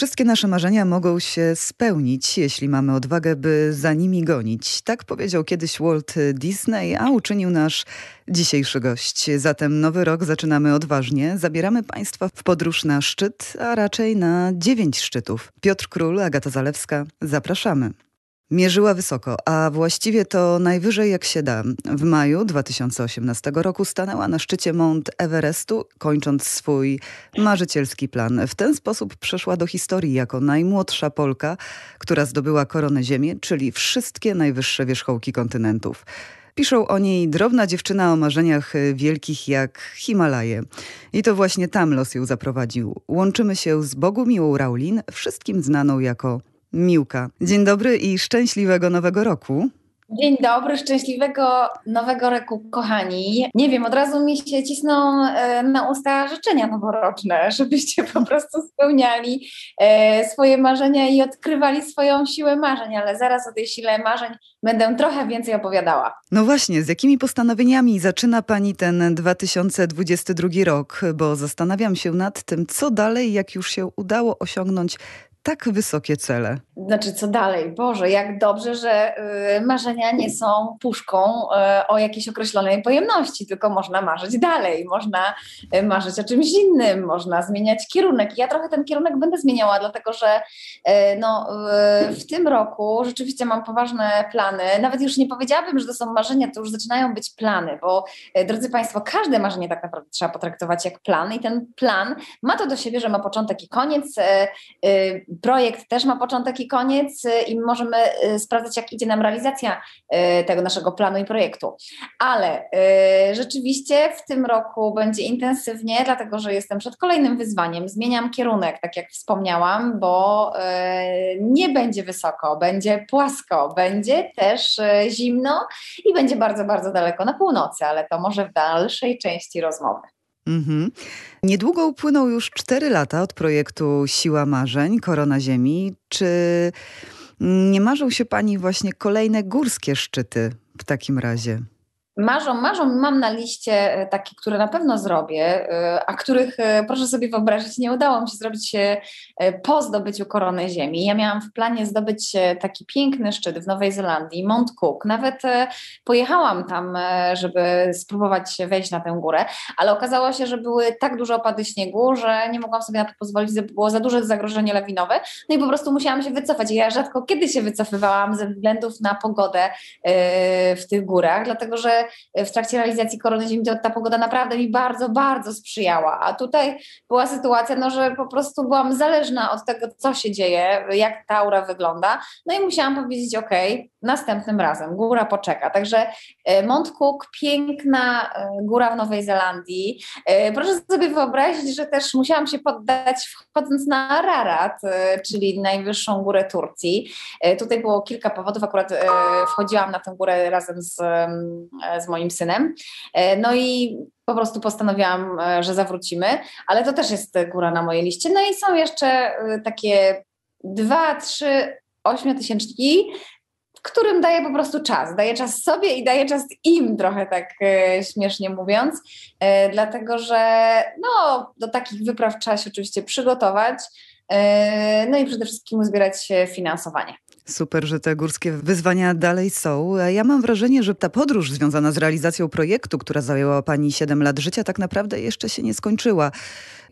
Wszystkie nasze marzenia mogą się spełnić, jeśli mamy odwagę, by za nimi gonić. Tak powiedział kiedyś Walt Disney, a uczynił nasz dzisiejszy gość. Zatem nowy rok zaczynamy odważnie. Zabieramy Państwa w podróż na szczyt, a raczej na dziewięć szczytów. Piotr Król, Agata Zalewska, zapraszamy. Mierzyła wysoko, a właściwie to najwyżej jak się da. W maju 2018 roku stanęła na szczycie Mount Everestu, kończąc swój marzycielski plan. W ten sposób przeszła do historii jako najmłodsza Polka, która zdobyła koronę Ziemi, czyli wszystkie najwyższe wierzchołki kontynentów. Piszą o niej drobna dziewczyna o marzeniach wielkich jak Himalaje. I to właśnie tam los ją zaprowadził. Łączymy się z Bogumiłą Raulin, wszystkim znaną jako Miłka. Dzień dobry i szczęśliwego nowego roku. Dzień dobry, szczęśliwego nowego roku, kochani. Nie wiem, od razu mi się cisną e, na usta życzenia noworoczne, żebyście po prostu spełniali e, swoje marzenia i odkrywali swoją siłę marzeń, ale zaraz o tej sile marzeń będę trochę więcej opowiadała. No właśnie, z jakimi postanowieniami zaczyna Pani ten 2022 rok? Bo zastanawiam się nad tym, co dalej, jak już się udało osiągnąć tak wysokie cele? Znaczy, co dalej? Boże, jak dobrze, że y, marzenia nie są puszką y, o jakiejś określonej pojemności, tylko można marzyć dalej, można y, marzyć o czymś innym, można zmieniać kierunek. Ja trochę ten kierunek będę zmieniała, dlatego że no, w tym roku rzeczywiście mam poważne plany. Nawet już nie powiedziałabym, że to są marzenia, to już zaczynają być plany, bo drodzy Państwo, każde marzenie tak naprawdę trzeba potraktować jak plan i ten plan ma to do siebie, że ma początek i koniec projekt też ma początek i koniec y, i możemy y, sprawdzać, jak idzie nam realizacja y, tego naszego planu i projektu. Ale rzeczywiście w tym roku będzie intensywnie, dlatego że jestem przed kolejnym wyzwaniem. Zmieniam kierunek, tak jak wspomniałam, bo nie będzie wysoko, będzie płasko, będzie też zimno i będzie bardzo, bardzo daleko na północy, ale to może w dalszej części rozmowy. Mhm. Niedługo upłyną już cztery lata od projektu Siła Marzeń, Korona Ziemi. Czy nie marzą się Pani właśnie kolejne górskie szczyty w takim razie? Marzą, marzą, mam na liście e, takie, które na pewno zrobię, e, a których e, proszę sobie wyobrazić, nie udało mi się zrobić po zdobyciu korony ziemi. Ja miałam w planie zdobyć taki piękny szczyt w Nowej Zelandii, Mount Cook. Nawet pojechałam tam, żeby spróbować wejść na tę górę, ale okazało się, że były tak duże opady śniegu, że nie mogłam sobie na to pozwolić, było za duże zagrożenie lawinowe. No i po prostu musiałam się wycofać. Ja rzadko kiedy się wycofywałam ze względów na pogodę w tych górach, dlatego że w trakcie realizacji korony ziemi to ta pogoda naprawdę mi bardzo, bardzo sprzyjała. A tutaj była sytuacja, no, że po prostu byłam zależna od tego, co się dzieje, jak ta aura wygląda. No i musiałam powiedzieć, ok, następnym razem, góra poczeka. Także e, Mount Cook, piękna e, góra w Nowej Zelandii. E, proszę sobie wyobrazić, że też musiałam się poddać wchodząc na Ararat, czyli najwyższą górę Turcji. Tutaj było kilka powodów, akurat wchodziłam na tę górę razem z, z moim synem. No i po prostu postanowiłam, że zawrócimy, ale to też jest góra na mojej liście. No i są jeszcze takie dwa, trzy ośmiotysięczniki, którym daję po prostu czas. Daję czas sobie i daję czas im, trochę tak e, śmiesznie mówiąc, e, dlatego że no, do takich wypraw trzeba się oczywiście przygotować. E, no i przede wszystkim uzbierać finansowanie. Super, że te górskie wyzwania dalej są. Ja mam wrażenie, że ta podróż związana z realizacją projektu, która zajęła Pani 7 lat życia, tak naprawdę jeszcze się nie skończyła.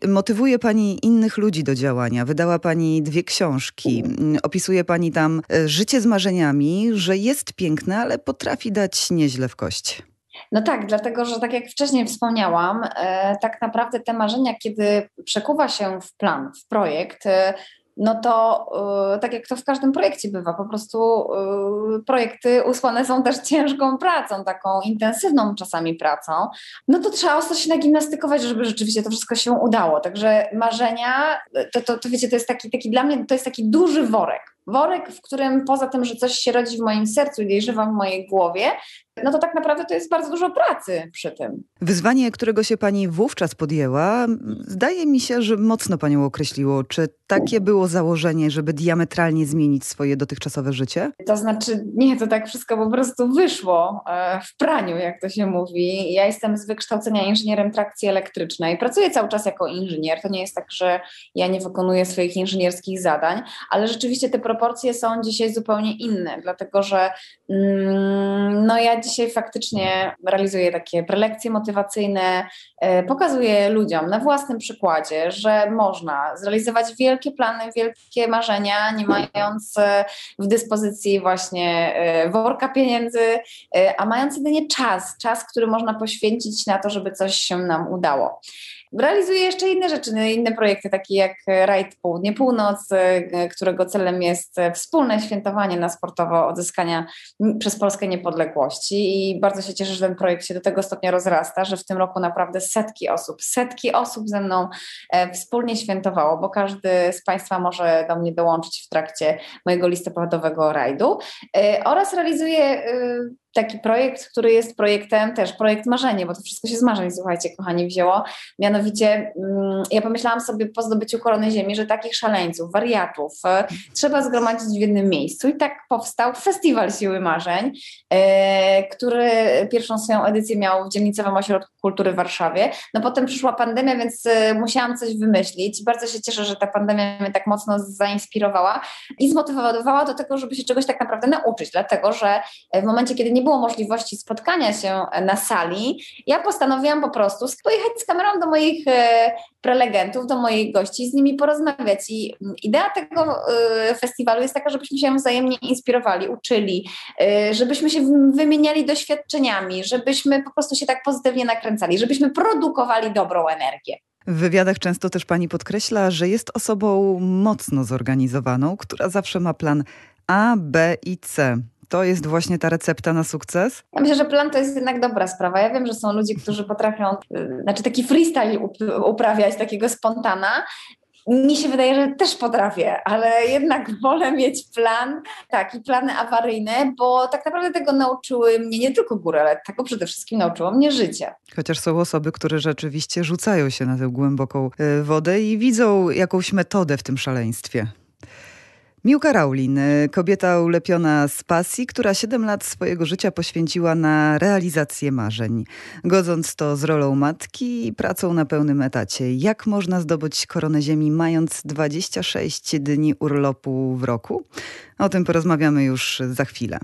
Motywuje Pani innych ludzi do działania. Wydała Pani dwie książki. Opisuje Pani tam e, życie z marzeniami, że jest piękne, ale potrafi dać nieźle w kość. No tak, dlatego że tak jak wcześniej wspomniałam, e, tak naprawdę te marzenia, kiedy przekuwa się w plan, w projekt, e, no to yy, tak jak to w każdym projekcie bywa, po prostu yy, projekty usłane są też ciężką pracą, taką intensywną czasami pracą, no to trzeba ostro się nagimnastykować, żeby rzeczywiście to wszystko się udało. Także marzenia, to, to, to wiecie, to jest taki, taki dla mnie, to jest taki duży worek worek, w którym poza tym, że coś się rodzi w moim sercu i żywa w mojej głowie, no to tak naprawdę to jest bardzo dużo pracy przy tym. Wyzwanie, którego się pani wówczas podjęła, zdaje mi się, że mocno panią określiło. Czy takie było założenie, żeby diametralnie zmienić swoje dotychczasowe życie? To znaczy, nie, to tak wszystko po prostu wyszło e, w praniu, jak to się mówi. Ja jestem z wykształcenia inżynierem trakcji elektrycznej. Pracuję cały czas jako inżynier. To nie jest tak, że ja nie wykonuję swoich inżynierskich zadań, ale rzeczywiście te proporcje są dzisiaj zupełnie inne, dlatego że mm, no ja dzisiaj faktycznie realizuję takie prelekcje motywacyjne, e, pokazuję ludziom na własnym przykładzie, że można zrealizować wielkie plany, wielkie marzenia, nie mając e, w dyspozycji właśnie e, worka pieniędzy, a mając jedynie czas, czas, który można poświęcić na to, żeby coś się nam udało. Realizuję jeszcze inne rzeczy, no, inne projekty, takie jak Rajd Południe-Północ, e, którego celem jest wspólne świętowanie na sportowo odzyskania przez Polskę niepodległości. I bardzo się cieszę, że ten projekt się do tego stopnia rozrasta, że w tym roku naprawdę setki osób, setki osób ze mną e, wspólnie świętowało, bo każdy z Państwa może do mnie dołączyć w trakcie mojego listopadowego rajdu. E, oraz realizuję taki projekt, który jest projektem też, projekt marzenie, bo to wszystko się z marzeń, słuchajcie, kochani, wzięło. Mianowicie mm, ja pomyślałam sobie po zdobyciu korony ziemi, że takich szaleńców, wariatów e, trzeba zgromadzić w jednym miejscu i tak powstał Festiwal Siły Marzeń, e, który pierwszą swoją edycję miał w Dzielnicowym Ośrodku Kultury w Warszawie. No potem przyszła pandemia, więc e, musiałam coś wymyślić. Bardzo się cieszę, że ta pandemia mnie tak mocno zainspirowała i zmotywowała do tego, żeby się czegoś tak naprawdę nauczyć, dlatego że w momencie, kiedy nie nie było możliwości spotkania się na sali, ja postanowiłam po prostu pojechać z kamerą do moich e, prelegentów, do moich gości, z nimi porozmawiać. I idea tego e, festiwalu jest taka, żebyśmy się wzajemnie inspirowali, uczyli, e, żebyśmy się wymieniali doświadczeniami, żebyśmy po prostu się tak pozytywnie nakręcali, żebyśmy produkowali dobrą energię. W wywiadach często też pani podkreśla, że jest osobą mocno zorganizowaną, która zawsze ma plan A, B i C to jest właśnie ta recepta na sukces? Ja myślę, że plan to jest jednak dobra sprawa. Ja wiem, że są ludzie, którzy potrafią, y, znaczy taki freestyle uprawiać, takiego spontana, mi się wydaje, że też potrafię, ale jednak wolę mieć plan, taki plany awaryjne, bo tak naprawdę tego nauczyły mnie nie tylko góry, ale tego przede wszystkim nauczyło mnie życie. Chociaż są osoby, które rzeczywiście rzucają się na tę głęboką y, wodę i widzą jakąś metodę w tym szaleństwie. Miłka Raulin, y, kobieta ulepiona z pasji, która 7 lat swojego życia poświęciła na realizację marzeń. Godząc to z rolą matki i pracą na pełnym etacie. Jak można zdobyć koronę ziemi mając 26 dni urlopu w roku? O tym porozmawiamy już za chwilę.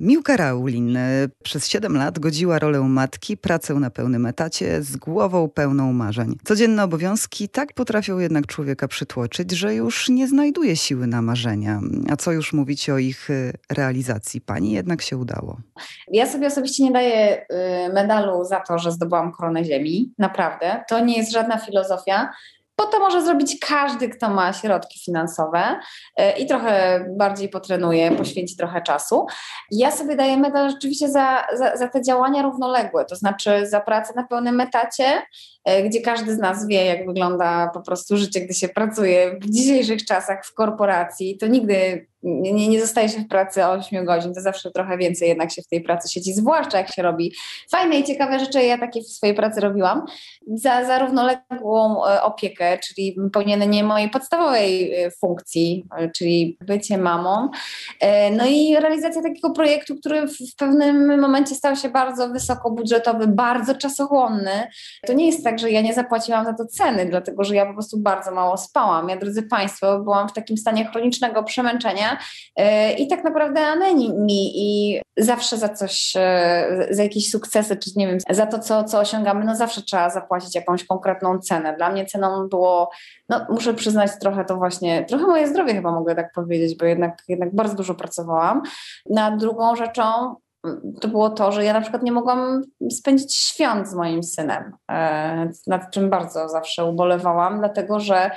Miłka Raulin e, przez 7 lat godziła rolę matki, pracę na pełnym etacie, z głową pełną marzeń. Codzienne obowiązki tak potrafią jednak człowieka przytłoczyć, że już nie znajduje siły na marzenia. A co już mówić o ich e, realizacji? Pani jednak się udało. Ja sobie osobiście nie daję y, medalu za to, że zdobyłam koronę ziemi. Naprawdę. To nie jest żadna filozofia bo to może zrobić każdy, kto ma środki finansowe e, i trochę bardziej potrenuje, poświęci trochę czasu. Ja sobie daję medal rzeczywiście za, za, za te działania równoległe, to znaczy za pracę na pełnym etacie, e, gdzie każdy z nas wie, jak wygląda po prostu życie, gdy się pracuje w dzisiejszych czasach w korporacji. To nigdy nie, nie zostaje się w pracy 8 godzin, to zawsze trochę więcej jednak się w tej pracy siedzi, zwłaszcza jak się robi fajne i ciekawe rzeczy. Ja takie w swojej pracy robiłam. Za, za równoległą e, opiekę, czyli pełnienie mojej podstawowej e, funkcji, e, czyli bycie mamą. No i realizacja takiego projektu, który w pewnym momencie stał się bardzo wysokobudżetowy, bardzo czasochłonny. To nie jest tak, że ja nie zapłaciłam za to ceny, dlatego że ja po prostu bardzo mało spałam. Ja, drodzy Państwo, byłam w takim stanie chronicznego przemęczenia, E, i tak naprawdę anemii i zawsze za coś, e, za jakieś sukcesy, czy nie wiem, za to, co, co osiągamy, no zawsze trzeba zapłacić jakąś konkretną cenę. Dla mnie ceną było, no muszę przyznać trochę to właśnie, trochę moje zdrowie chyba mogę tak powiedzieć, bo jednak, jednak bardzo dużo pracowałam. Na drugą rzeczą to było to, że ja na przykład nie mogłam spędzić świąt z moim synem, e, nad czym bardzo zawsze ubolewałam, dlatego że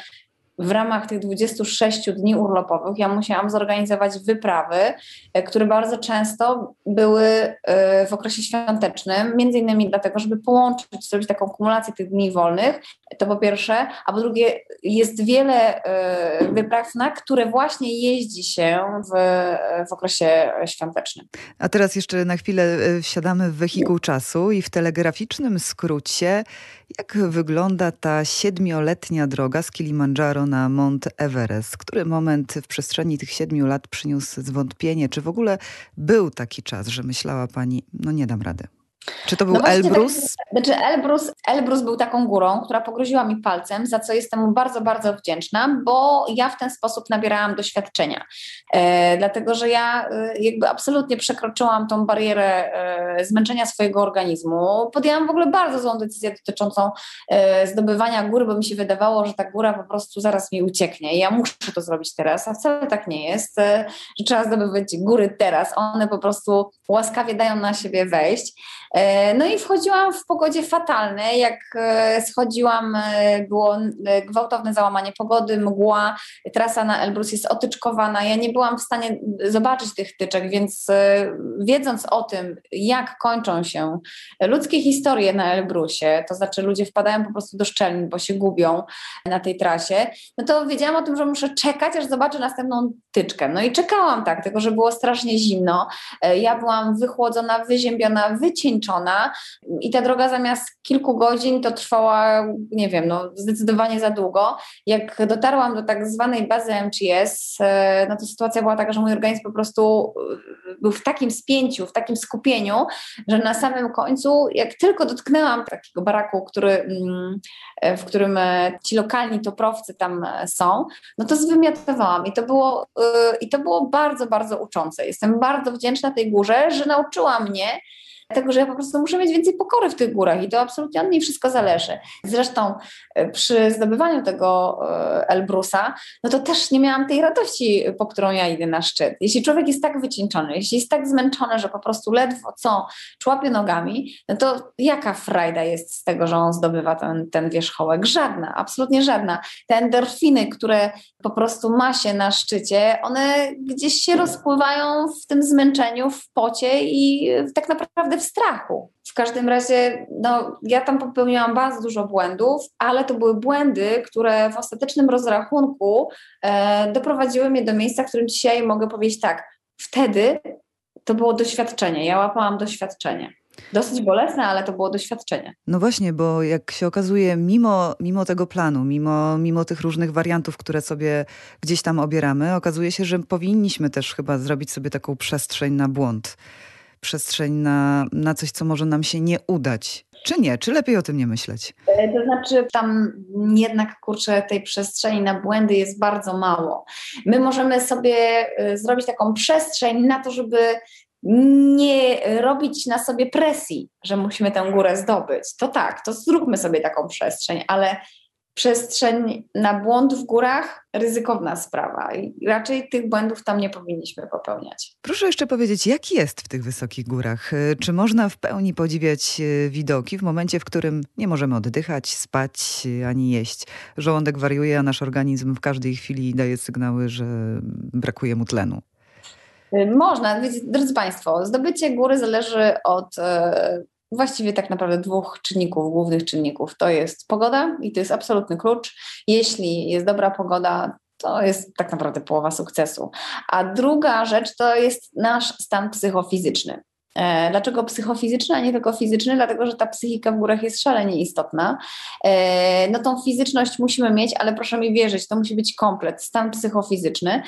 w ramach tych 26 dni urlopowych ja musiałam zorganizować wyprawy, e, które bardzo często były e, w okresie świątecznym, między innymi dlatego, żeby połączyć, zrobić taką kumulację tych dni wolnych, to po pierwsze, a po drugie jest wiele e, wypraw, na które właśnie jeździ się w, w okresie świątecznym. A teraz jeszcze na chwilę wsiadamy w wehikuł czasu i w telegraficznym skrócie, jak wygląda ta siedmioletnia droga z Kilimandżaro na Mont Everest? Który moment w przestrzeni tych siedmiu lat przyniósł zwątpienie? Czy w ogóle był taki czas, że myślała pani, no nie dam rady? Czy to był no Elbrus? Tak, znaczy Elbrus? Elbrus był taką górą, która pogroziła mi palcem, za co jestem mu bardzo, bardzo wdzięczna, bo ja w ten sposób nabierałam doświadczenia. E, dlatego, że ja e, jakby absolutnie przekroczyłam tą barierę e, zmęczenia swojego organizmu. Podjęłam w ogóle bardzo złą decyzję dotyczącą e, zdobywania góry, bo mi się wydawało, że ta góra po prostu zaraz mi ucieknie i ja muszę to zrobić teraz, a wcale tak nie jest, e, że trzeba zdobywać góry teraz. One po prostu łaskawie dają na siebie wejść. E, no i wchodziłam w pogodzie fatalnej. Jak e, schodziłam, e, było gwałtowne załamanie pogody, mgła, trasa na Elbrus jest otyczkowana. Ja nie byłam w stanie zobaczyć tych tyczek, więc wiedząc o tym, jak kończą się ludzkie historie na Elbrusie, to znaczy ludzie wpadają po prostu do szczelin, bo się gubią na tej trasie, no to wiedziałam o tym, że muszę czekać, aż zobaczę następną tyczkę. No i czekałam tak, tylko że było strasznie zimno. Ja byłam wychłodzona, wyziębiona, i ta droga zamiast kilku godzin to trwała, nie wiem, no zdecydowanie za długo. Jak dotarłam do tak zwanej bazy MGS, e, no to sytuacja była taka, że mój organizm po prostu e, był w takim spięciu, w takim skupieniu, że na samym końcu, jak tylko dotknęłam takiego baraku, który, mm, e, w którym ci lokalni toprowcy tam są, no to zwymiotowałam i to było, i to było bardzo, bardzo uczące. Jestem bardzo wdzięczna tej górze, że nauczyła mnie, Dlatego, że ja po prostu muszę mieć więcej pokory w tych górach i to absolutnie od niej wszystko zależy. Zresztą e, przy zdobywaniu tego e, Elbrusa, no to też nie miałam tej radości, po którą ja idę na szczyt. Jeśli człowiek jest tak wycieńczony, jeśli jest tak zmęczony, że po prostu ledwo co człapie nogami, no to jaka frajda jest z tego, że on zdobywa ten, ten wierzchołek? Żadna, absolutnie żadna. Te endorfiny, które po prostu ma się na szczycie, one gdzieś się rozpływają w tym zmęczeniu, w pocie i tak naprawdę w strachu. W każdym razie, no, ja tam popełniłam bardzo dużo błędów, ale to były błędy, które w ostatecznym rozrachunku e, doprowadziły mnie do miejsca, w którym dzisiaj mogę powiedzieć tak, wtedy to było doświadczenie, ja łapałam doświadczenie. Dosyć bolesne, ale to było doświadczenie. No właśnie, bo jak się okazuje, mimo, mimo tego planu, mimo, mimo tych różnych wariantów, które sobie gdzieś tam obieramy, okazuje się, że powinniśmy też chyba zrobić sobie taką przestrzeń na błąd przestrzeń na, na coś, co może nam się nie udać. Czy nie? Czy lepiej o tym nie myśleć? E, to znaczy, tam jednak kurczę, tej przestrzeni na błędy jest bardzo mało. My możemy sobie e, zrobić taką przestrzeń na to, żeby nie robić na sobie presji, że musimy tę górę zdobyć. To tak, to zróbmy sobie taką przestrzeń, ale przestrzeń na błąd w górach ryzykowna sprawa i raczej tych błędów tam nie powinniśmy popełniać. Proszę jeszcze powiedzieć, jak jest w tych wysokich górach? Czy można w pełni podziwiać e, widoki w momencie, w którym nie możemy oddychać, spać ani jeść? Żołądek wariuje, a nasz organizm w każdej chwili daje sygnały, że brakuje mu tlenu. Można, drodzy Państwo, zdobycie góry zależy od właściwie tak naprawdę dwóch czynników, głównych czynników. To jest pogoda i to jest absolutny klucz. Jeśli jest dobra pogoda, to jest tak naprawdę połowa sukcesu. A druga rzecz to jest nasz stan psychofizyczny. E, dlaczego psychofizyczny, a nie tylko fizyczny? Dlatego, że ta psychika w górach jest szalenie istotna. E, no tą fizyczność musimy mieć, ale proszę mi wierzyć, to musi być komplet, stan psychofizyczny.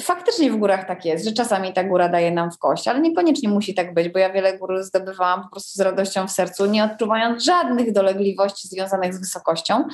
E, faktycznie w górach tak jest, że czasami ta góra daje nam w kość, ale niekoniecznie musi tak być, bo ja wiele gór zdobywałam po prostu z radością w sercu, nie odczuwając żadnych dolegliwości związanych z wysokością.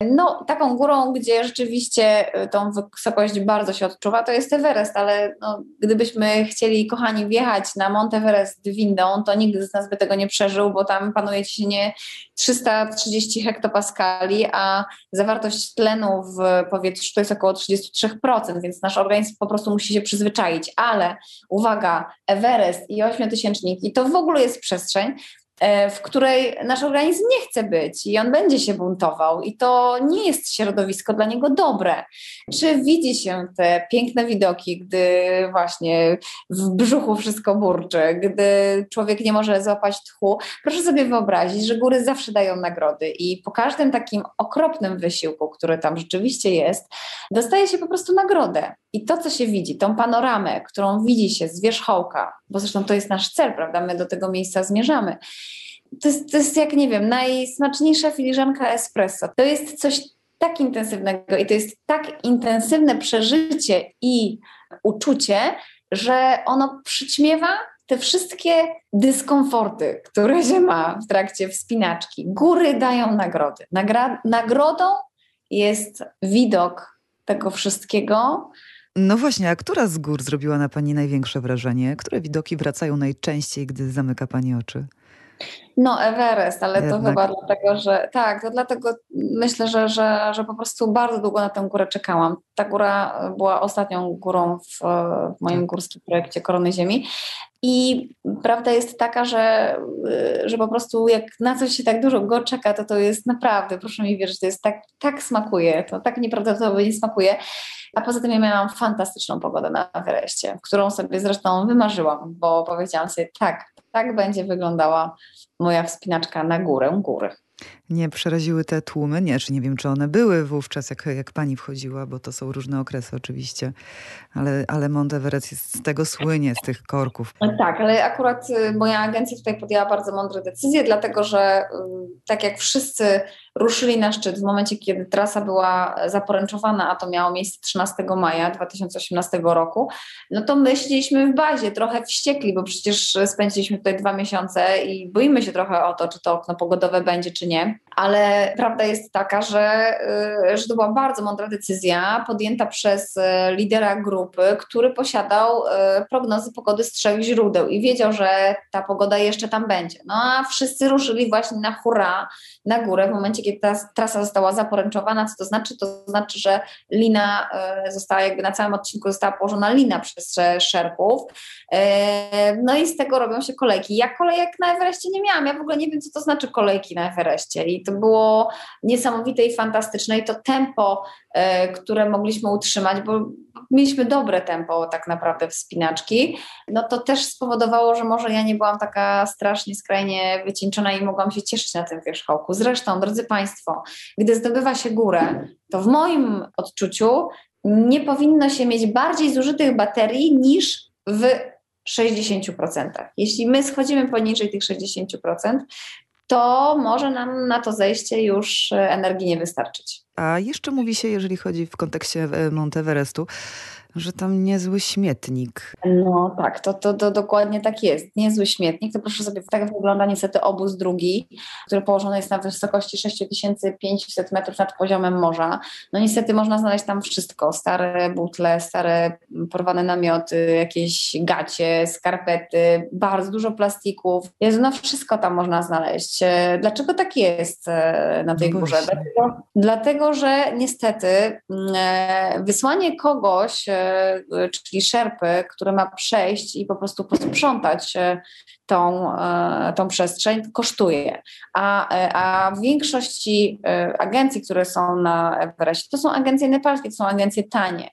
No, taką górą, gdzie rzeczywiście y, tą wysokość bardzo się odczuwa, to jest Everest, ale no, gdybyśmy chcieli, kochani, wjechać na Mont Everest windą, to nikt z nas by tego nie przeżył, bo tam panuje ciśnienie 330 hektopaskali, a zawartość tlenu w powietrzu to jest około 33%, więc nasz organizm po prostu musi się przyzwyczaić. Ale uwaga, Everest i ośmiotysięczniki to w ogóle jest przestrzeń, E, w której nasz organizm nie chce być i on będzie się buntował, i to nie jest środowisko dla niego dobre. Czy widzi się te piękne widoki, gdy właśnie w brzuchu wszystko burczy, gdy człowiek nie może złapać tchu? Proszę sobie wyobrazić, że góry zawsze dają nagrody, i po każdym takim okropnym wysiłku, który tam rzeczywiście jest, dostaje się po prostu nagrodę. I to, co się widzi, tą panoramę, którą widzi się z wierzchołka, bo zresztą to jest nasz cel, prawda? My do tego miejsca zmierzamy to jest, to jest jak, nie wiem, najsmaczniejsza filiżanka espresso. To jest coś tak intensywnego i to jest tak intensywne przeżycie i uczucie, że ono przyćmiewa te wszystkie dyskomforty, które się ma w trakcie wspinaczki. Góry dają nagrody. Nagra nagrodą jest widok tego wszystkiego. No właśnie, a która z gór zrobiła na Pani największe wrażenie? Które widoki wracają najczęściej, gdy zamyka Pani oczy? No, Everest, ale Jednak. to chyba dlatego, że tak, to dlatego myślę, że, że, że po prostu bardzo długo na tę górę czekałam. Ta góra była ostatnią górą w, w moim tak. górskim projekcie Korony Ziemi. I prawda jest taka, że, że po prostu jak na coś się tak dużo go czeka, to to jest naprawdę, proszę mi wierzyć, to jest tak, tak smakuje, to tak nieprawdopodobnie smakuje. A poza tym ja miałam fantastyczną pogodę na Everestie, którą sobie zresztą wymarzyłam, bo powiedziałam sobie, tak, tak będzie wyglądała moja wspinaczka na górę góry. Nie przeraziły te tłumy? Nie, czy nie wiem, czy one były wówczas, jak, jak pani wchodziła, bo to są różne okresy oczywiście, ale, ale Mount Everest jest z tego słynie, z tych korków. Tak, ale akurat y, moja agencja tutaj podjęła bardzo mądre decyzje, dlatego że y, tak jak wszyscy ruszyli na szczyt w momencie, kiedy trasa była zaporęczowana, a to miało miejsce 13 maja 2018 roku, no to my siedzieliśmy w bazie, trochę wściekli, bo przecież spędziliśmy tutaj dwa miesiące i boimy się trochę o to, czy to okno pogodowe będzie, czy nie. Yeah. Ale prawda jest taka, że, y, że to była bardzo mądra decyzja podjęta przez y, lidera grupy, który posiadał y, prognozy pogody z trzech źródeł i wiedział, że ta pogoda jeszcze tam będzie. No a wszyscy ruszyli właśnie na hura na górę w momencie, kiedy ta trasa została zaporęczowana. Co to znaczy? To znaczy, że lina została jakby na całym odcinku została położona lina przez szerpów. No i z tego robią się kolejki. Ja kolejek na Everestie nie miałam. Ja w ogóle nie wiem, co to znaczy kolejki na Everestie i to było niesamowite i fantastyczne i to tempo, e, które mogliśmy utrzymać, bo mieliśmy dobre tempo tak naprawdę wspinaczki, no to też spowodowało, że może ja nie byłam taka strasznie skrajnie wycieńczona i mogłam się cieszyć na tym wierzchołku. Zresztą, drodzy Państwo, gdy zdobywa się górę, to w moim odczuciu nie powinno się mieć bardziej zużytych baterii niż w 60%. Jeśli my schodzimy poniżej tych 60%, to może nam na to zejście już e, energii nie wystarczyć. A jeszcze mówi się, jeżeli chodzi w kontekście e, Monteverestu, że tam niezły śmietnik. No tak, to, to, to dokładnie tak jest. Niezły śmietnik. To proszę sobie, tak wygląda niestety obóz drugi, który położony jest na wysokości 6500 metrów nad poziomem morza. No niestety można znaleźć tam wszystko. Stare butle, stare porwane namioty, jakieś gacie, skarpety, bardzo dużo plastików. Jezu, no wszystko tam można znaleźć. Dlaczego tak jest e, na tej no górze? Dlatego, dlatego, że niestety mm, e, wysłanie kogoś E, czyli szerpy, który ma przejść i po prostu posprzątać e, tą, e, tą przestrzeń, kosztuje. A, a w większości agencji, które są na Everestie, to są agencje nepalskie, to są agencje tanie,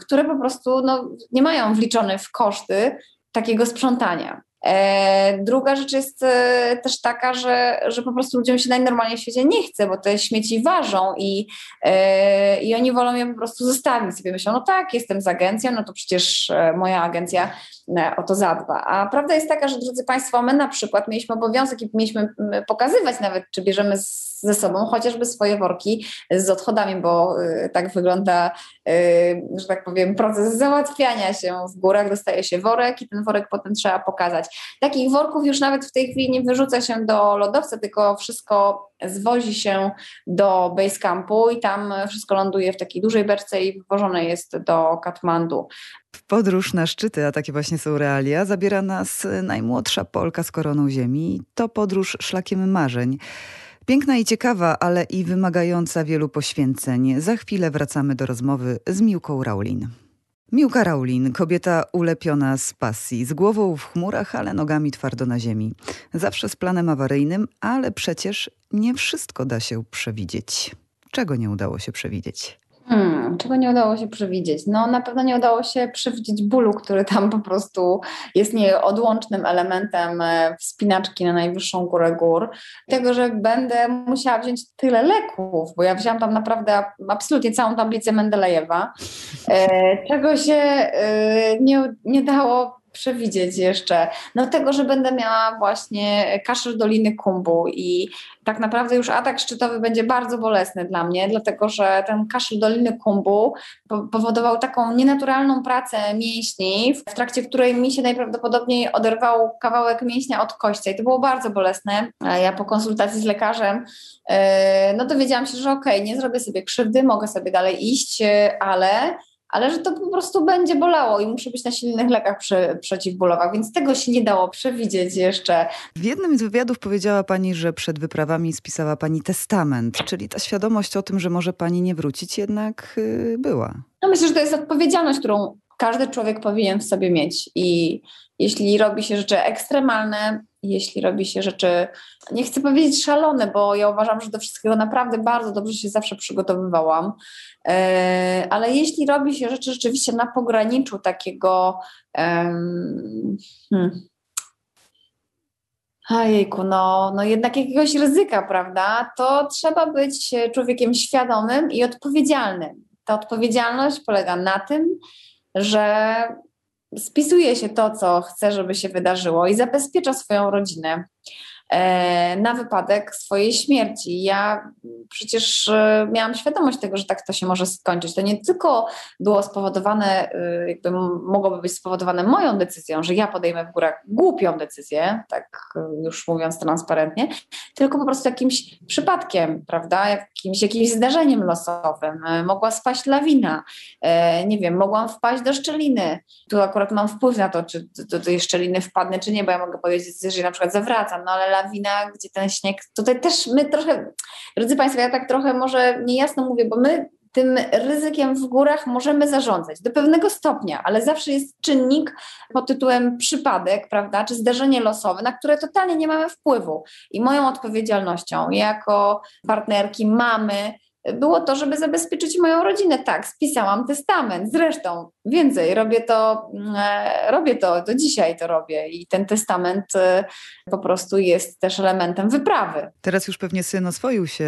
które po prostu no, nie mają wliczone w koszty takiego sprzątania. E, druga rzecz jest e, też taka, że, że po prostu ludziom się najnormalniej w świecie nie chce, bo te śmieci ważą i, e, i oni wolą je po prostu zostawić. Sobie myślą, no tak, jestem z agencją, no to przecież moja agencja o to zadba. A prawda jest taka, że drodzy Państwo, my na przykład mieliśmy obowiązek i mieliśmy pokazywać nawet, czy bierzemy ze sobą chociażby swoje worki z odchodami, bo tak wygląda, że tak powiem, proces załatwiania się w górach. Dostaje się worek i ten worek potem trzeba pokazać. Takich worków już nawet w tej chwili nie wyrzuca się do lodowca, tylko wszystko zwozi się do Basecampu i tam wszystko ląduje w takiej dużej beczce i wywożone jest do Katmandu. Podróż na szczyty, a takie właśnie są realia, zabiera nas najmłodsza Polka z koroną ziemi. To podróż szlakiem marzeń. Piękna i ciekawa, ale i wymagająca wielu poświęceń. Za chwilę wracamy do rozmowy z Miłką Raulin. Miłka Raulin, kobieta ulepiona z pasji, z głową w chmurach, ale nogami twardo na ziemi. Zawsze z planem awaryjnym, ale przecież nie wszystko da się przewidzieć. Czego nie udało się przewidzieć? Hmm, czego nie udało się przewidzieć? No na pewno nie udało się przewidzieć bólu, który tam po prostu jest nieodłącznym elementem e, wspinaczki na najwyższą górę gór. Tego, że będę musiała wziąć tyle leków, bo ja wzięłam tam naprawdę absolutnie całą tablicę Mendelejewa, e, czego się e, nie, nie dało przewidzieć jeszcze? No tego, że będę miała właśnie kaszel Doliny Kumbu i tak naprawdę już atak szczytowy będzie bardzo bolesny dla mnie, dlatego że ten kaszel Doliny Kumbu powodował taką nienaturalną pracę mięśni, w trakcie której mi się najprawdopodobniej oderwał kawałek mięśnia od kości i to było bardzo bolesne. Ja po konsultacji z lekarzem e, no dowiedziałam się, że okej, okay, nie zrobię sobie krzywdy, mogę sobie dalej iść, e, ale ale że to po prostu będzie bolało i muszę być na silnych lekach przy, przeciwbólowych, więc tego się nie dało przewidzieć jeszcze. W jednym z wywiadów powiedziała Pani, że przed wyprawami spisała Pani testament, czyli ta świadomość o tym, że może Pani nie wrócić jednak yy, była. No myślę, że to jest odpowiedzialność, którą każdy człowiek powinien w sobie mieć i jeśli robi się rzeczy ekstremalne, jeśli robi się rzeczy, nie chcę powiedzieć szalone, bo ja uważam, że do wszystkiego naprawdę bardzo dobrze się zawsze przygotowywałam, e, ale jeśli robi się rzeczy rzeczywiście na pograniczu takiego um, hmm, no, no jednak jakiegoś ryzyka, prawda? To trzeba być człowiekiem świadomym i odpowiedzialnym. Ta odpowiedzialność polega na tym, że spisuje się to, co chce, żeby się wydarzyło i zabezpiecza swoją rodzinę. E, na wypadek swojej śmierci. Ja przecież e, miałam świadomość tego, że tak to się może skończyć. To nie tylko było spowodowane, e, jakby mogłoby być spowodowane moją decyzją, że ja podejmę w górach głupią decyzję, tak już mówiąc transparentnie, tylko po prostu jakimś przypadkiem, prawda, jakimś, jakimś zdarzeniem losowym. Mogła spaść lawina, nie wiem, mogłam wpaść do szczeliny. Tu akurat mam wpływ na to, czy do tej szczeliny wpadnę, czy nie, bo ja mogę powiedzieć, że na przykład zawracam, no ale lawina, gdzie ten śnieg, tutaj też my trochę, drodzy Państwo, ja tak trochę może niejasno mówię, bo my tym ryzykiem w górach możemy zarządzać do pewnego stopnia, ale zawsze jest czynnik pod tytułem przypadek, prawda, czy zdarzenie losowe, na które totalnie nie mamy wpływu. I moją odpowiedzialnością jako partnerki, mamy, było to, żeby zabezpieczyć moją rodzinę. Tak, spisałam testament. Zresztą więcej, robię to, mm, e, robię to, do dzisiaj to robię i ten testament e, po prostu jest też elementem wyprawy. Teraz już pewnie syn oswoił się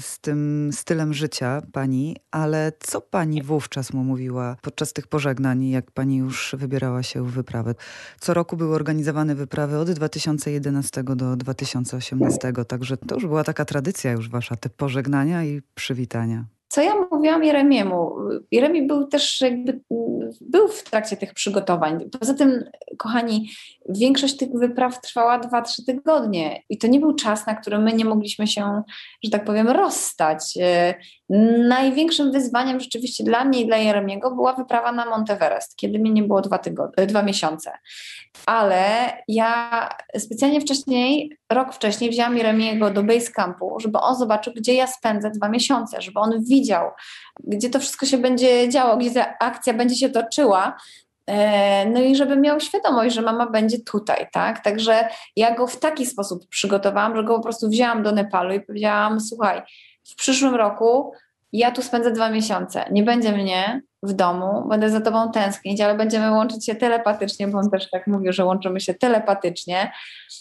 z tym stylem życia pani, ale co pani wówczas mu mówiła podczas tych pożegnań, jak pani już wybierała się w wyprawę? Co roku były organizowane wyprawy od 2011 do 2018, także to już była taka tradycja już wasza, te pożegnania i przywitania. Co ja mówiłam Jeremiemu? Jeremi był też jakby, był w trakcie tych przygotowań. Poza tym, kochani, większość tych wypraw trwała 2-3 tygodnie i to nie był czas, na który my nie mogliśmy się, że tak powiem, rozstać. Największym wyzwaniem rzeczywiście dla mnie i dla Jeremiego była wyprawa na Monteverest, kiedy mnie nie było dwa, tygodnie, dwa miesiące. Ale ja specjalnie wcześniej, rok wcześniej wzięłam Jeremiego do base campu, żeby on zobaczył, gdzie ja spędzę dwa miesiące, żeby on widział, gdzie to wszystko się będzie działo, gdzie ta akcja będzie się toczyła, e, no i żeby miał świadomość, że mama będzie tutaj, tak? Także ja go w taki sposób przygotowałam, że go po prostu wzięłam do Nepalu i powiedziałam: Słuchaj, w przyszłym roku ja tu spędzę dwa miesiące. Nie będzie mnie w domu, będę za tobą tęsknić, ale będziemy łączyć się telepatycznie, bo on też tak mówił, że łączymy się telepatycznie.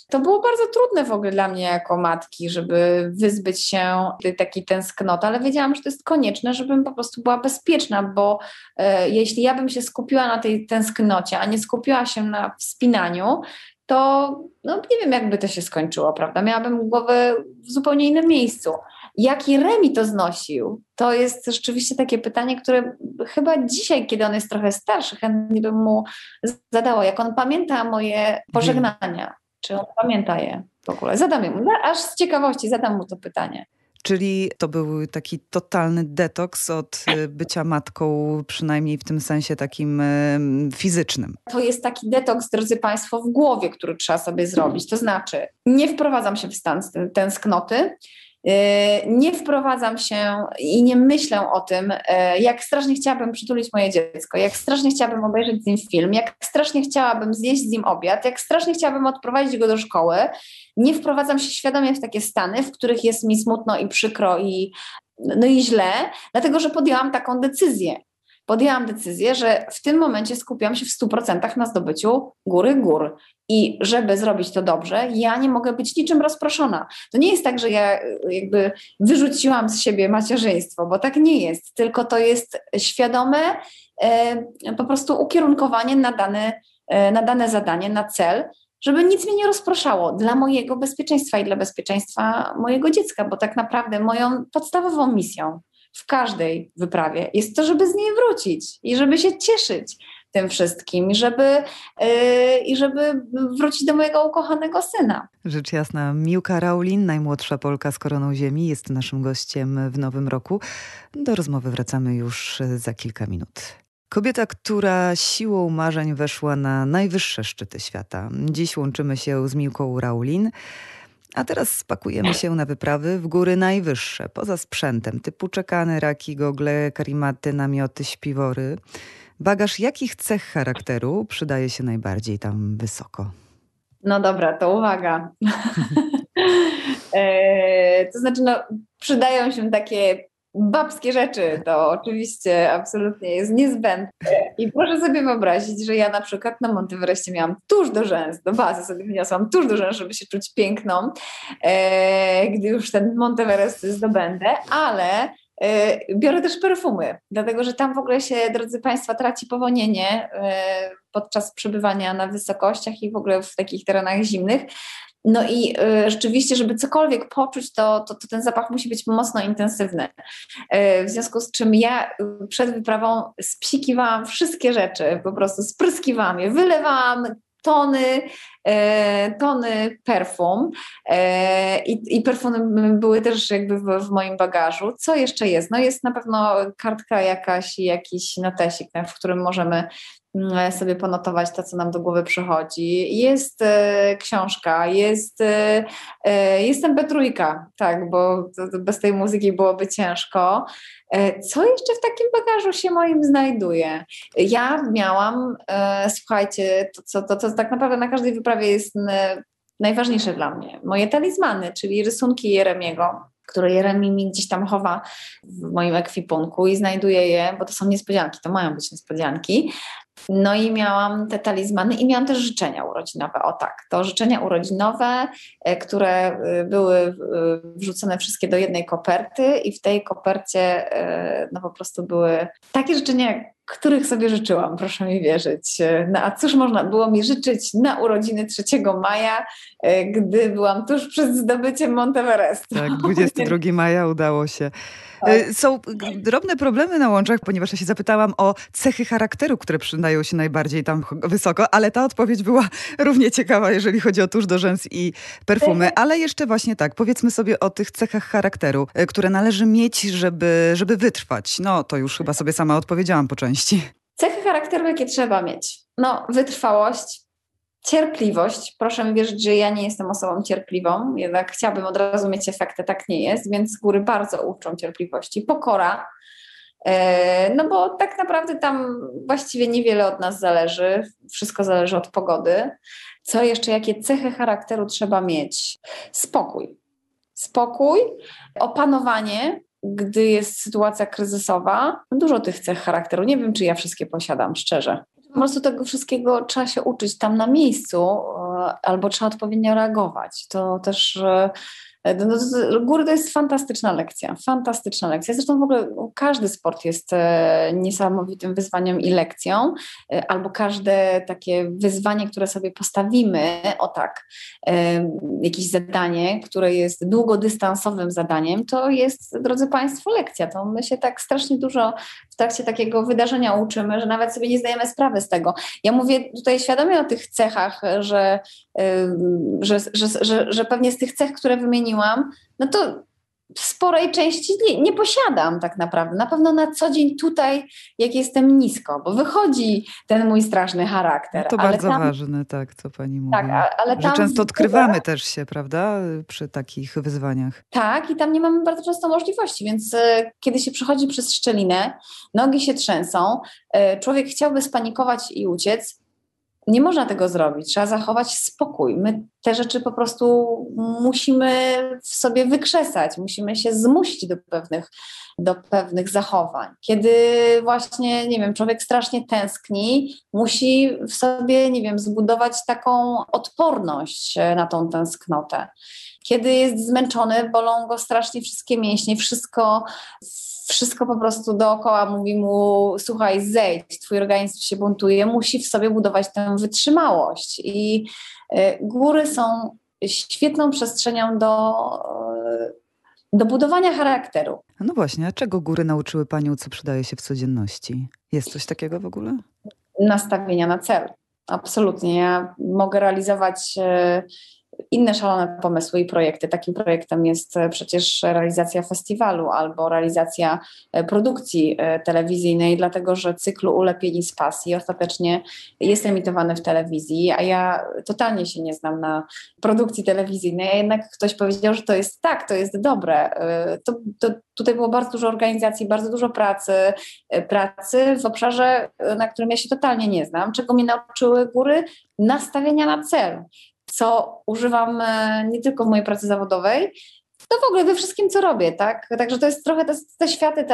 To było bardzo trudne w ogóle dla mnie jako matki, żeby wyzbyć się tej takiej tęsknoty, ale wiedziałam, że to jest konieczne, żebym po prostu była bezpieczna, bo e, jeśli ja bym się skupiła na tej tęsknocie, a nie skupiła się na wspinaniu, to no, nie wiem, jakby to się skończyło, prawda? Miałabym głowę w zupełnie innym miejscu. Jaki Remi to znosił? To jest rzeczywiście takie pytanie, które chyba dzisiaj, kiedy on jest trochę starszy, chętnie bym mu zadała. Jak on pamięta moje pożegnania? Czy on pamięta je w ogóle? Zadam mu, aż z ciekawości zadam mu to pytanie. Czyli to był taki totalny detoks od y, bycia matką, przynajmniej w tym sensie takim y, fizycznym. To jest taki detoks, drodzy Państwo, w głowie, który trzeba sobie zrobić. To znaczy, nie wprowadzam się w stan tęsknoty, E, nie wprowadzam się i nie myślę o tym, e, jak strasznie chciałabym przytulić moje dziecko, jak strasznie chciałabym obejrzeć z nim film, jak strasznie chciałabym zjeść z nim obiad, jak strasznie chciałabym odprowadzić go do szkoły. Nie wprowadzam się świadomie w takie stany, w których jest mi smutno i przykro i, no i źle, dlatego że podjęłam taką decyzję podjęłam decyzję, że w tym momencie skupiam się w 100% na zdobyciu góry gór. I żeby zrobić to dobrze, ja nie mogę być niczym rozproszona. To nie jest tak, że ja y, jakby wyrzuciłam z siebie macierzyństwo, bo tak nie jest, tylko to jest świadome e, po prostu ukierunkowanie na dane, na dane zadanie, na cel, żeby nic mnie nie rozproszało dla mojego bezpieczeństwa i dla bezpieczeństwa mojego dziecka, bo tak naprawdę moją podstawową misją w każdej wyprawie jest to, żeby z niej wrócić i żeby się cieszyć tym wszystkim żeby, yy, i żeby wrócić do mojego ukochanego syna. Rzecz jasna, Miłka Raulin, najmłodsza Polka z koroną ziemi, jest naszym gościem w nowym roku. Do rozmowy wracamy już za kilka minut. Kobieta, która siłą marzeń weszła na najwyższe szczyty świata. Dziś łączymy się z Miłką Raulin. A teraz spakujemy się na wyprawy w góry najwyższe, poza sprzętem, typu czekany, raki, gogle, karimaty, namioty, śpiwory. Bagaż jakich cech charakteru przydaje się najbardziej tam wysoko? No dobra, to uwaga. e, to znaczy, no, przydają się takie babskie rzeczy, to oczywiście absolutnie jest niezbędne. I proszę sobie wyobrazić, że ja na przykład na Monteverestie miałam tuż do rzęs, do bazy sobie wyniosłam tuż do rzęs, żeby się czuć piękną, e, gdy już ten Monteverest zdobędę, ale e, biorę też perfumy, dlatego że tam w ogóle się, drodzy Państwo, traci powonienie e, podczas przebywania na wysokościach i w ogóle w takich terenach zimnych. No i y, rzeczywiście, żeby cokolwiek poczuć, to, to, to, ten zapach musi być mocno intensywny. Y, w związku z czym ja y, przed wyprawą spsikiwałam wszystkie rzeczy, po prostu spryskiwałam je, wylewałam tony, tony perfum i, i perfumy były też jakby w, moim bagażu. Co jeszcze jest? No jest na pewno kartka jakaś, jakiś notesik, w którym możemy Mm, sobie ponotować to, co nam do głowy przychodzi. Jest e, książka, jest, e, e, jest MP3, tak, bo to, to bez tej muzyki byłoby ciężko. E, co jeszcze w takim bagażu się moim znajduje? Ja miałam, e, słuchajcie, to, co, to, to tak naprawdę na każdej wyprawie jest najważniejsze dla mnie. Moje talizmany, czyli rysunki Jeremiego które Jeremi mi gdzieś tam chowa w moim ekwipunku i znajduję je, bo to są niespodzianki, to mają być niespodzianki. No i miałam te talizmany i miałam też życzenia urodzinowe. O tak, to życzenia urodzinowe, e, które e, były e, wrzucone wszystkie do jednej koperty i w tej kopercie no po prostu były takie życzenia, których sobie życzyłam, proszę mi wierzyć. No a cóż można było mi życzyć na urodziny 3 maja, gdy byłam tuż przed zdobyciem Monteverestu. Tak, 22 maja udało się. Tak. Y, są drobne problemy na łączach, ponieważ ja się zapytałam o cechy charakteru, które przydają się najbardziej tam wysoko, ale ta odpowiedź była równie ciekawa, jeżeli chodzi o tusz do rzęs i perfumy. Ale jeszcze właśnie tak, powiedzmy sobie o tych cechach charakteru, y, które należy mieć, żeby, żeby wytrwać. No to już chyba sobie sama odpowiedziałam po części. Cechy charakteru, jakie trzeba mieć? No, wytrwałość, Cierpliwość. Proszę wierzyć, że ja nie jestem osobą cierpliwą, jednak chciałabym od razu mieć efekty, tak nie jest, więc góry bardzo uczą cierpliwości. Pokora, e, no bo tak naprawdę tam właściwie niewiele od nas zależy, wszystko zależy od pogody. Co jeszcze, jakie cechy charakteru trzeba mieć? Spokój. Spokój, opanowanie, gdy jest sytuacja kryzysowa. Dużo tych cech charakteru. Nie wiem, czy ja wszystkie posiadam, szczerze. Po prostu tego wszystkiego trzeba się uczyć tam na miejscu, e, albo trzeba odpowiednio reagować. To też e, no, góry to jest fantastyczna lekcja, fantastyczna lekcja. Zresztą w ogóle każdy sport jest e, niesamowitym wyzwaniem i lekcją, e, albo każde takie wyzwanie, które sobie postawimy, o tak, jakieś zadanie, które jest długodystansowym zadaniem, to jest, drodzy Państwo, lekcja. To my się tak strasznie dużo w trakcie takiego wydarzenia uczymy, że nawet sobie nie zdajemy sprawy z tego. Ja mówię tutaj świadomie o tych cechach, że, że, że, że, że pewnie z tych cech, które wymieniłam, no to w sporej części nie, nie, posiadam tak naprawdę. Na pewno na co dzień tutaj, jak jestem nisko, bo wychodzi ten mój straszny charakter. No to bardzo tam, ważne, tak, co pani mówi. Tak, ale tam Że często odkrywamy też się, prawda, przy takich wyzwaniach. Tak, i tam nie mamy bardzo często możliwości, więc e, kiedy się przechodzi przez szczelinę, nogi się trzęsą, e, człowiek chciałby spanikować i uciec, nie można tego zrobić. Trzeba zachować spokój. My te rzeczy po prostu musimy w sobie wykrzesać, musimy się zmusić do pewnych, do pewnych zachowań. Kiedy właśnie, nie wiem, człowiek strasznie tęskni, musi w sobie, nie wiem, zbudować taką odporność na tą tęsknotę. Kiedy jest zmęczony, bolą go strasznie wszystkie mięśnie, wszystko wszystko po prostu dookoła mówi mu: słuchaj, zejdź, twój organizm się buntuje, musi w sobie budować tę wytrzymałość. I e, góry są świetną przestrzenią do, e, do budowania charakteru. No właśnie, a czego góry nauczyły Panią, co przydaje się w codzienności? Jest coś takiego w ogóle? Nastawienia na cel. Absolutnie. Ja mogę realizować e, inne szalone pomysły i projekty. Takim projektem jest e, przecież realizacja festiwalu albo realizacja e, produkcji e, telewizyjnej, dlatego że cyklu Ulepieni z pasji ostatecznie jest emitowany w telewizji, a ja totalnie się nie znam na produkcji telewizyjnej, a jednak ktoś powiedział, że to jest tak, to jest dobre. To, to tutaj było bardzo dużo organizacji, bardzo dużo pracy, pracy w obszarze, na którym ja się totalnie nie znam, czego mnie nauczyły góry nastawienia na cel co używam e, nie tylko w mojej pracy zawodowej, to w ogóle we wszystkim, co robię, tak? Także to jest trochę te, te światy,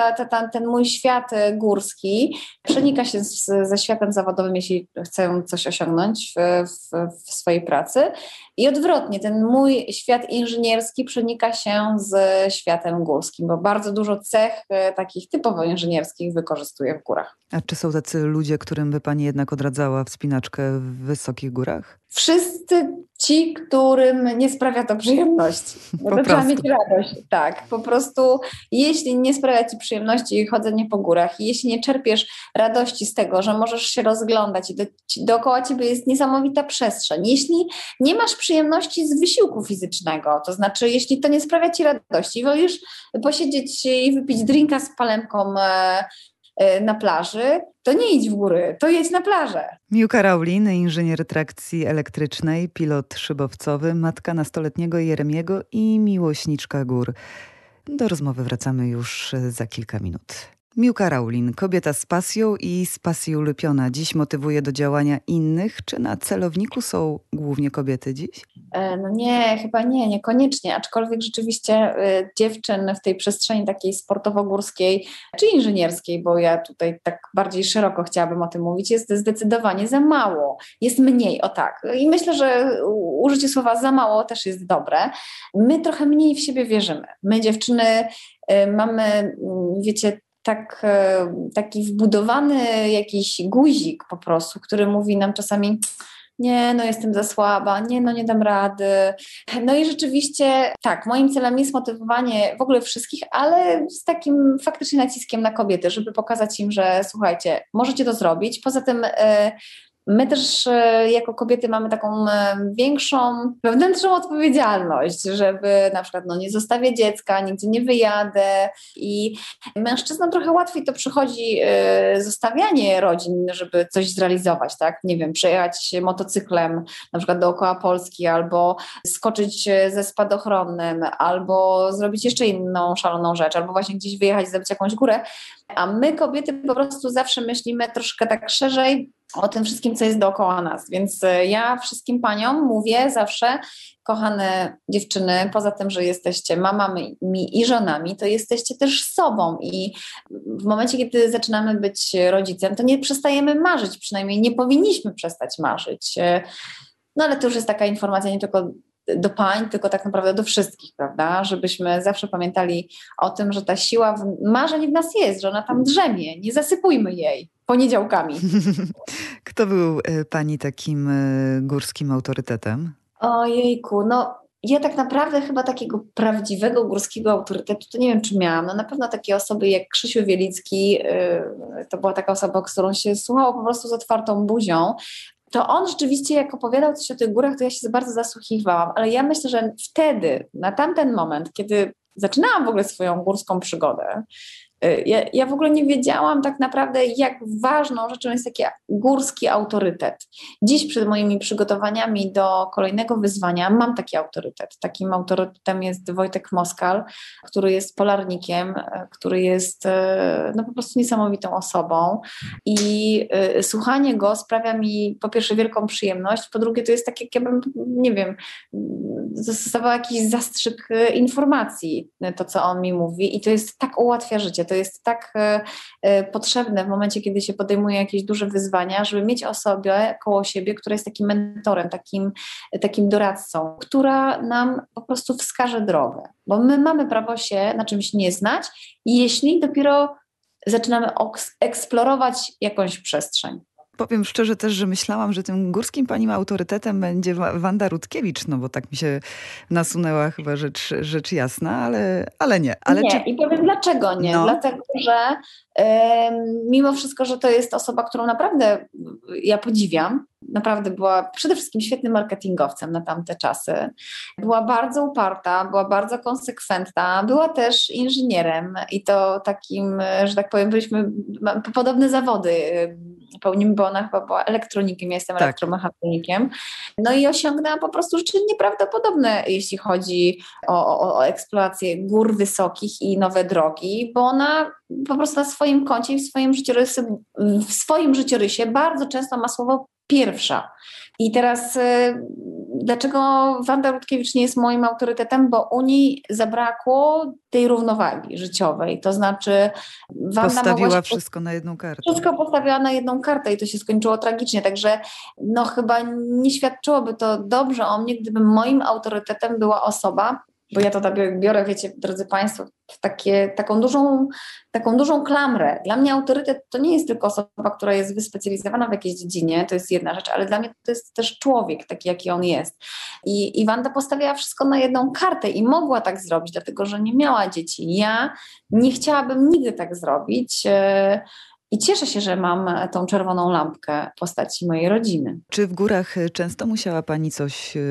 ten mój świat e, górski przenika się z, ze światem zawodowym, jeśli chcę coś osiągnąć w, w, w, swojej pracy. I odwrotnie, ten mój świat inżynierski przenika się z światem górskim, bo bardzo dużo cech e, takich typowo inżynierskich wykorzystuję w górach. A czy są tacy ludzie, którym by Pani jednak odradzała wspinaczkę w wysokich górach? Wszyscy ci, którym nie sprawia to przyjemności. Bo to trzeba mieć radość. Tak, po prostu jeśli nie sprawia ci przyjemności chodzenie po górach, jeśli nie czerpiesz radości z tego, że możesz się rozglądać i do, dookoła ciebie jest niesamowita przestrzeń, jeśli nie masz przyjemności z wysiłku fizycznego, to znaczy jeśli to nie sprawia ci radości, wolisz posiedzieć i wypić drinka z palemką e, na plaży, to nie idź w góry, to jedź na plażę. Miłka Raulin, inżynier trakcji elektrycznej, pilot szybowcowy, matka nastoletniego Jeremiego i miłośniczka gór. Do rozmowy wracamy już za kilka minut. Miłka Raulin, kobieta z pasją i z pasji ulepiona. Dziś motywuje do działania innych. Czy na celowniku są głównie kobiety dziś? E, no nie, chyba nie, niekoniecznie. Aczkolwiek rzeczywiście y, dziewczyn w tej przestrzeni takiej sportowo-górskiej czy inżynierskiej, bo ja tutaj tak bardziej szeroko chciałabym o tym mówić, jest zdecydowanie za mało. Jest mniej, o tak. I myślę, że użycie słowa za mało też jest dobre. My trochę mniej w siebie wierzymy. My dziewczyny y, mamy, mm, wiecie, tak, e, taki wbudowany jakiś guzik po prostu, który mówi nam czasami nie, no jestem za słaba, nie, no nie dam rady. No i rzeczywiście tak, moim celem jest motywowanie w ogóle wszystkich, ale z takim faktycznie naciskiem na kobiety, żeby pokazać im, że słuchajcie, możecie to zrobić. Poza tym e, My też e, jako kobiety mamy taką e, większą wewnętrzną odpowiedzialność, żeby na przykład no, nie zostawię dziecka, nigdzie nie wyjadę i mężczyznom trochę łatwiej to przychodzi e, zostawianie rodzin, żeby coś zrealizować, tak? Nie wiem, przejechać motocyklem na przykład dookoła Polski albo skoczyć ze spadochronem, albo zrobić jeszcze inną szaloną rzecz, albo właśnie gdzieś wyjechać, zrobić jakąś górę, a my kobiety po prostu zawsze myślimy troszkę tak szerzej, o tym wszystkim, co jest dookoła nas. Więc e, ja wszystkim paniom mówię zawsze, kochane dziewczyny, poza tym, że jesteście mamami i żonami, to jesteście też sobą i w momencie, kiedy zaczynamy być rodzicem, to nie przestajemy marzyć, przynajmniej nie powinniśmy przestać marzyć. E, no ale to już jest taka informacja nie tylko do pań, tylko tak naprawdę do wszystkich, prawda? Żebyśmy zawsze pamiętali o tym, że ta siła marzeń w nas jest, że ona tam drzemie, nie zasypujmy jej poniedziałkami. Kto był e, pani takim e, górskim autorytetem? Ojejku, no ja tak naprawdę chyba takiego prawdziwego górskiego autorytetu to nie wiem, czy miałam. No na pewno takie osoby jak Krzysiu Wielicki, e, to była taka osoba, którą się słuchało po prostu z otwartą buzią, to on rzeczywiście, jak opowiadał coś o tych górach, to ja się bardzo zasłuchiwałam, ale ja myślę, że wtedy, na tamten moment, kiedy zaczynałam w ogóle swoją górską przygodę, ja, ja w ogóle nie wiedziałam tak naprawdę, jak ważną rzeczą jest taki górski autorytet. Dziś przed moimi przygotowaniami do kolejnego wyzwania mam taki autorytet. Takim autorytetem jest Wojtek Moskal, który jest polarnikiem, y, który jest y, no, po prostu niesamowitą osobą i y, słuchanie go sprawia mi po pierwsze wielką przyjemność, po drugie to jest tak, jak ja bym, nie wiem, dostawała jakiś zastrzyk informacji, to co on mi mówi i to jest tak ułatwia życie to jest tak e, e, potrzebne w momencie, kiedy się podejmuje jakieś duże wyzwania, żeby mieć osobę koło siebie, która jest takim mentorem, takim, takim doradcą, która nam po prostu wskaże drogę. Bo my mamy prawo się na czymś nie znać, jeśli dopiero zaczynamy eksplorować jakąś przestrzeń. Powiem szczerze też, że myślałam, że tym górskim pani autorytetem będzie Wanda Rutkiewicz, no bo tak mi się nasunęła chyba rzecz, rzecz jasna, ale, ale nie. Ale nie, czy... i powiem dlaczego nie. No. Dlatego, że mimo wszystko, że to jest osoba, którą naprawdę ja podziwiam, naprawdę była przede wszystkim świetnym marketingowcem na tamte czasy. Była bardzo uparta, była bardzo konsekwentna, była też inżynierem i to takim, że tak powiem, byliśmy podobne zawody pełnimy, bo ona chyba była elektronikiem, ja jestem tak. elektromechanikiem. No i osiągnęła po prostu rzeczy nieprawdopodobne, jeśli chodzi o, o, o eksplorację gór wysokich i nowe drogi, bo ona po prostu na swoim koncie i w swoim życiorysie, w swoim życiorysie bardzo często ma słowo pierwsza. I teraz y, dlaczego Wanda Rutkiewicz nie jest moim autorytetem? Bo Unii zabrakło tej równowagi życiowej. To znaczy Wanda Postawiła wszystko na jedną kartę. Wszystko postawiła na jedną kartę i to się skończyło tragicznie. Także no chyba nie świadczyłoby to dobrze o mnie, gdyby moim autorytetem była osoba, bo ja to tak biorę, wiecie, drodzy Państwo, takie, taką, dużą, taką dużą klamrę. Dla mnie autorytet to nie jest tylko osoba, która jest wyspecjalizowana w jakiejś dziedzinie, to jest jedna rzecz, ale dla mnie to jest też człowiek, taki jaki on jest. I, i Wanda postawiła wszystko na jedną kartę i mogła tak zrobić, dlatego że nie miała dzieci. Ja nie chciałabym nigdy tak zrobić. E, i cieszę się, że mam tą czerwoną lampkę w postaci mojej rodziny. Czy w górach często musiała Pani coś e,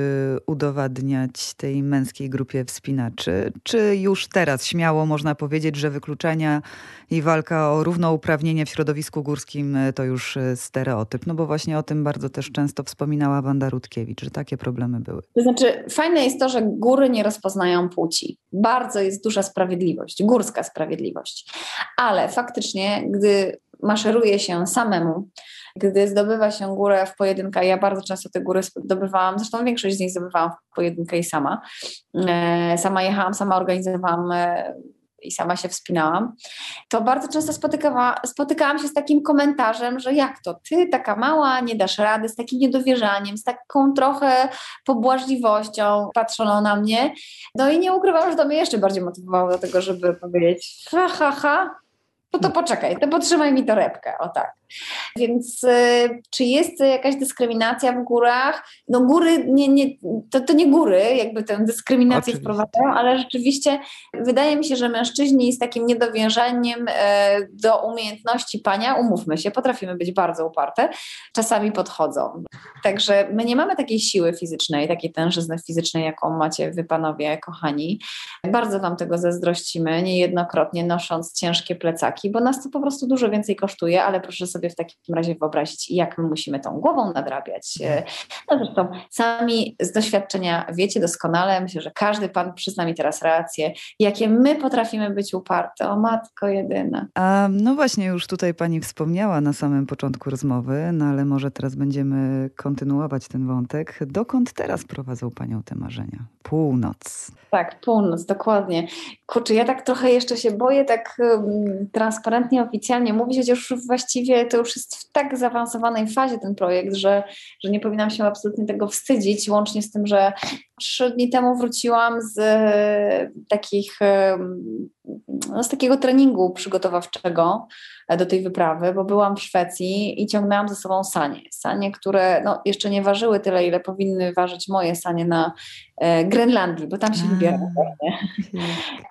udowadniać tej męskiej grupie wspinaczy? Czy już teraz śmiało można powiedzieć, że wykluczenia i walka o równouprawnienie w środowisku górskim e, to już stereotyp? No bo właśnie o tym bardzo też często wspominała Wanda Rutkiewicz, że takie problemy były. To znaczy, fajne jest to, że góry nie rozpoznają płci. Bardzo jest duża sprawiedliwość, górska sprawiedliwość. Ale faktycznie, gdy maszeruje się samemu, gdy zdobywa się górę w pojedynkę, ja bardzo często te góry zdobywałam, zresztą większość z nich zdobywałam w pojedynkę i sama. E, sama jechałam, sama organizowałam e, i sama się wspinałam, to bardzo często spotykała, spotykałam się z takim komentarzem, że jak to ty, taka mała, nie dasz rady, z takim niedowierzaniem, z taką trochę pobłażliwością patrzono na mnie. No i nie ukrywam, że to mnie jeszcze bardziej motywowało do tego, żeby powiedzieć ha, ha, ha, no to poczekaj, to potrzymaj mi torebkę, o tak. Więc y, czy jest jakaś dyskryminacja w górach? No góry, nie, nie, to, to nie góry jakby tę dyskryminację Oczywiście. wprowadzają, ale rzeczywiście wydaje mi się, że mężczyźni z takim niedowierzaniem e, do umiejętności pania, umówmy się, potrafimy być bardzo uparte, czasami podchodzą. Także my nie mamy takiej siły fizycznej, takiej tężyzny fizycznej, jaką macie wy panowie kochani. Bardzo wam tego zazdrościmy, niejednokrotnie nosząc ciężkie plecaki, bo nas to po prostu dużo więcej kosztuje, ale proszę sobie w takim razie wyobrazić, jak my musimy tą głową nadrabiać. E, no zresztą sami z doświadczenia wiecie doskonale, myślę, że każdy pan przyzna mi teraz rację, jakie my potrafimy być uparte. O matko jedyna. A, no właśnie, już tutaj pani wspomniała na samym początku rozmowy, no ale może teraz będziemy kontynuować ten wątek. Dokąd teraz prowadzą panią te marzenia? Północ. Tak, północ, dokładnie. Kurczę, ja tak trochę jeszcze się boję tak um, transparentnie, oficjalnie mówić, chociaż właściwie to już jest w tak zaawansowanej fazie ten projekt, że, że nie powinnam się absolutnie tego wstydzić, łącznie z tym, że trzy dni temu wróciłam z takich, no, z takiego treningu przygotowawczego do tej wyprawy, bo byłam w Szwecji i ciągnęłam ze sobą sanie. Sanie, które no, jeszcze nie ważyły tyle, ile powinny ważyć moje sanie na e, Grenlandii, bo tam się wybiera.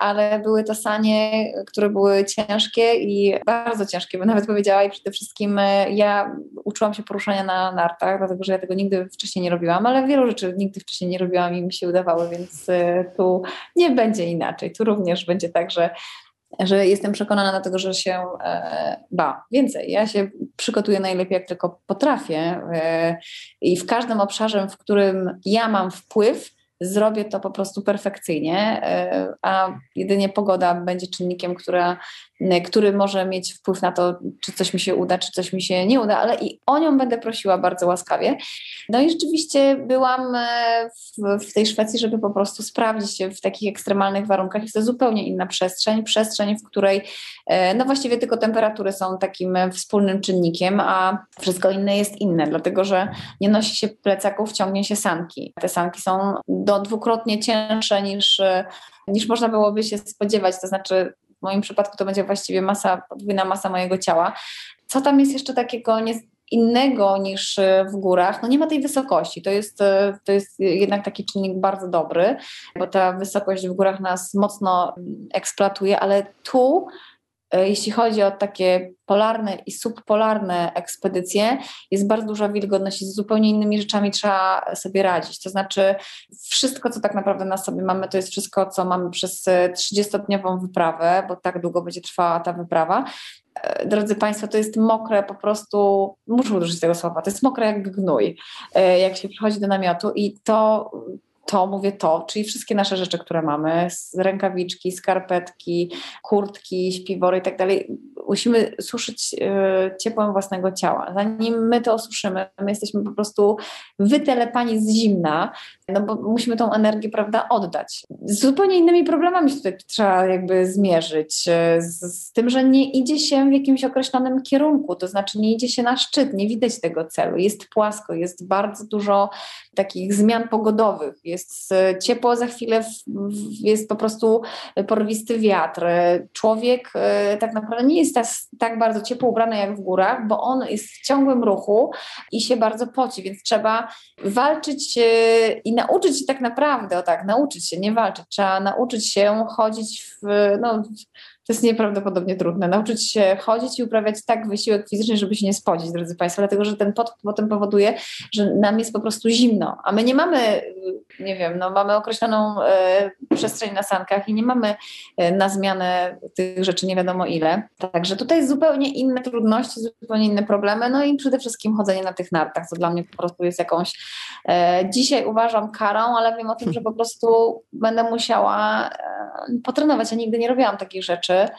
Ale były to sanie, które były ciężkie i bardzo ciężkie, bym nawet powiedziała i przede wszystkim e, ja uczyłam się poruszania na nartach, dlatego że ja tego nigdy wcześniej nie robiłam, ale wielu rzeczy nigdy wcześniej nie robiłam i mi się udawały, więc e, tu nie będzie inaczej. Tu również będzie tak, że że jestem przekonana dlatego, że się e, ba, więcej. Ja się przygotuję najlepiej, jak tylko potrafię e, i w każdym obszarze, w którym ja mam wpływ, zrobię to po prostu perfekcyjnie, e, a jedynie pogoda będzie czynnikiem, która, który może mieć wpływ na to, czy coś mi się uda, czy coś mi się nie uda, ale i o nią będę prosiła bardzo łaskawie. No i rzeczywiście byłam e, w, w tej Szwecji, żeby po prostu sprawdzić się w takich ekstremalnych warunkach. Jest to zupełnie inna przestrzeń, przestrzeń, w której e, no właściwie tylko temperatury są takim wspólnym czynnikiem, a wszystko inne jest inne, dlatego że nie nosi się plecaków, ciągnie się sanki. Te sanki są do dwukrotnie cięższe niż, niż można byłoby się spodziewać. To znaczy, w moim przypadku to będzie właściwie masa, podwójna masa mojego ciała. Co tam jest jeszcze takiego nie, innego niż w górach? No nie ma tej wysokości. To jest, to jest jednak taki czynnik bardzo dobry, bo ta wysokość w górach nas mocno eksploatuje, ale tu E, jeśli chodzi o takie polarne i subpolarne ekspedycje, jest bardzo duża wilgotność i z zupełnie innymi rzeczami trzeba sobie radzić. To znaczy, wszystko, co tak naprawdę na sobie mamy, to jest wszystko, co mamy przez 30-dniową wyprawę, bo tak długo będzie trwała ta wyprawa. E, drodzy Państwo, to jest mokre po prostu, muszę użyć tego słowa, to jest mokre jak gnój, e, jak się przychodzi do namiotu i to to, mówię to, czyli wszystkie nasze rzeczy, które mamy, rękawiczki, skarpetki, kurtki, śpiwory i tak dalej, musimy suszyć y, ciepłem własnego ciała. Zanim my to osuszymy, my jesteśmy po prostu wytelepani z zimna, no bo musimy tą energię, prawda, oddać. Z zupełnie innymi problemami się tutaj trzeba jakby zmierzyć, y, z, z tym, że nie idzie się w jakimś określonym kierunku, to znaczy nie idzie się na szczyt, nie widać tego celu, jest płasko, jest bardzo dużo takich zmian pogodowych, jest ciepło, za chwilę jest po prostu porwisty wiatr. Człowiek y, tak naprawdę nie jest tak, tak bardzo ciepło ubrany jak w górach, bo on jest w ciągłym ruchu i się bardzo poci, więc trzeba walczyć e, i nauczyć się tak naprawdę, o tak, nauczyć się, nie walczyć, trzeba nauczyć się chodzić w, no, to jest nieprawdopodobnie trudne. Nauczyć się chodzić i uprawiać tak wysiłek fizyczny, żeby się nie spodzić, drodzy Państwo, dlatego że ten pot potem powoduje, że nam jest po prostu zimno, a my nie mamy, nie wiem, no mamy określoną e, przestrzeń na sankach i nie mamy e, na zmianę tych rzeczy nie wiadomo ile. Także tutaj zupełnie inne trudności, zupełnie inne problemy, no i przede wszystkim chodzenie na tych nartach, co dla mnie po prostu jest jakąś, e, dzisiaj uważam karą, ale wiem o tym, że po prostu będę musiała e, potrenować. Ja nigdy nie robiłam takich rzeczy, rzeczy,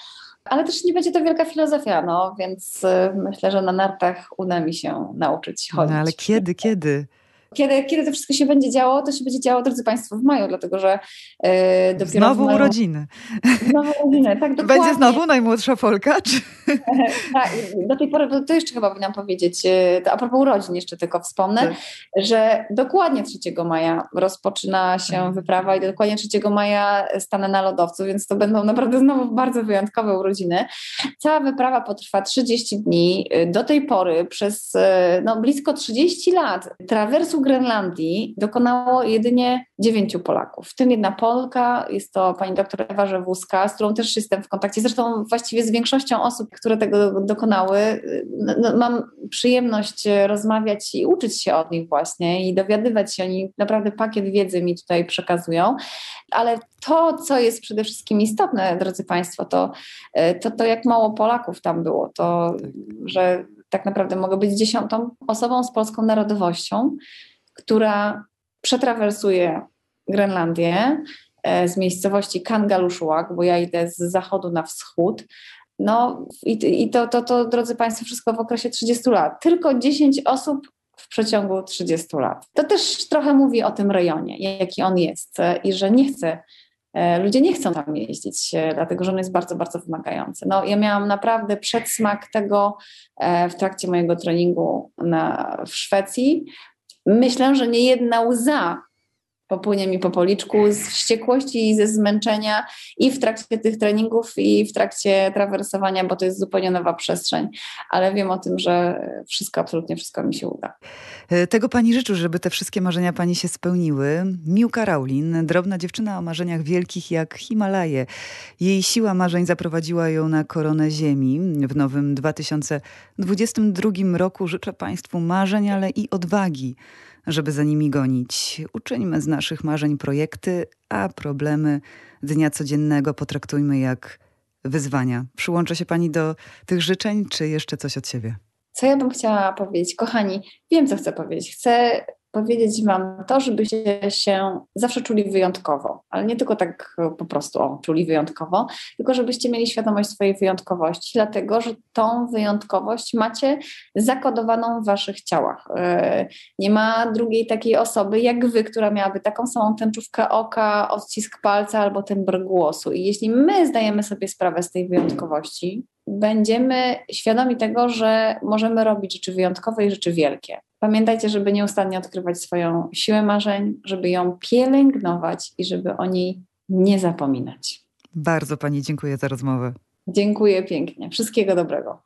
ale też nie będzie to wielka filozofia, no więc y, myślę, że na nartach uda mi się nauczyć chodzić. No ale kiedy, kiedy? Kiedy, kiedy to wszystko się będzie działo, to się będzie działo, drodzy Państwo, w maju, dlatego że e, dopiero. Znowu maju... urodziny. Znowu urodziny, tak, dokładnie. Będzie znowu najmłodsza Polka? Czy... tak, do tej pory, to jeszcze chyba powinnam powiedzieć, e, to a propos urodzin jeszcze tylko wspomnę, tak. że dokładnie 3 maja rozpoczyna się mhm. wyprawa i dokładnie 3 maja stanę na lodowcu, więc to będą naprawdę znowu bardzo wyjątkowe urodziny. Cała wyprawa potrwa 30 dni. Do tej pory przez e, no, blisko 30 lat trawersu Grenlandii dokonało jedynie dziewięciu Polaków, w tym jedna Polka, jest to pani doktor Ewa Żewuska, z którą też jestem w kontakcie, zresztą właściwie z większością osób, które tego dokonały. No, no, mam przyjemność rozmawiać i uczyć się od nich właśnie i dowiadywać się, oni naprawdę pakiet wiedzy mi tutaj przekazują, ale to, co jest przede wszystkim istotne, drodzy Państwo, to, to, to jak mało Polaków tam było, to, tak. że tak naprawdę mogę być dziesiątą osobą z polską narodowością, która przetrawersuje Grenlandię e, z miejscowości Kangaluszuak, bo ja idę z zachodu na wschód. No i, i to, to, to, drodzy Państwo, wszystko w okresie 30 lat. Tylko 10 osób w przeciągu 30 lat. To też trochę mówi o tym rejonie, jaki on jest e, i że nie chce E, ludzie nie chcą tam jeździć, dlatego że on jest bardzo, bardzo wymagający. No, ja miałam naprawdę przedsmak tego w trakcie mojego treningu na, w Szwecji. Myślę, że nie jedna łza popłynie mi po policzku z wściekłości i ze zmęczenia i w trakcie tych treningów i w trakcie trawersowania, bo to jest zupełnie nowa przestrzeń, ale wiem o tym, że wszystko, absolutnie wszystko mi się uda. E, tego pani życzę, żeby te wszystkie marzenia pani się spełniły. Miłka Raulin, drobna dziewczyna o marzeniach wielkich jak Himalaje. Jej siła marzeń zaprowadziła ją na koronę ziemi. W nowym 2022 roku życzę państwu marzeń, ale i odwagi żeby za nimi gonić. Uczyńmy z naszych marzeń projekty, a problemy dnia codziennego potraktujmy jak wyzwania. Przyłącza się Pani do tych życzeń, czy jeszcze coś od siebie? Co ja bym chciała powiedzieć? Kochani, wiem, co chcę powiedzieć. Chcę powiedzieć Wam to, żebyście się zawsze czuli wyjątkowo, ale nie tylko tak po prostu o, czuli wyjątkowo, tylko żebyście mieli świadomość swojej wyjątkowości, dlatego że tą wyjątkowość macie zakodowaną w Waszych ciałach. E, nie ma drugiej takiej osoby jak Wy, która miałaby taką samą tęczówkę oka, odcisk palca albo tembr głosu. I jeśli my zdajemy sobie sprawę z tej wyjątkowości, będziemy świadomi tego, że możemy robić rzeczy wyjątkowe i rzeczy wielkie. Pamiętajcie, żeby nieustannie odkrywać swoją siłę marzeń, żeby ją pielęgnować i żeby o niej nie zapominać. Bardzo Pani dziękuję za rozmowę. Dziękuję pięknie. Wszystkiego dobrego.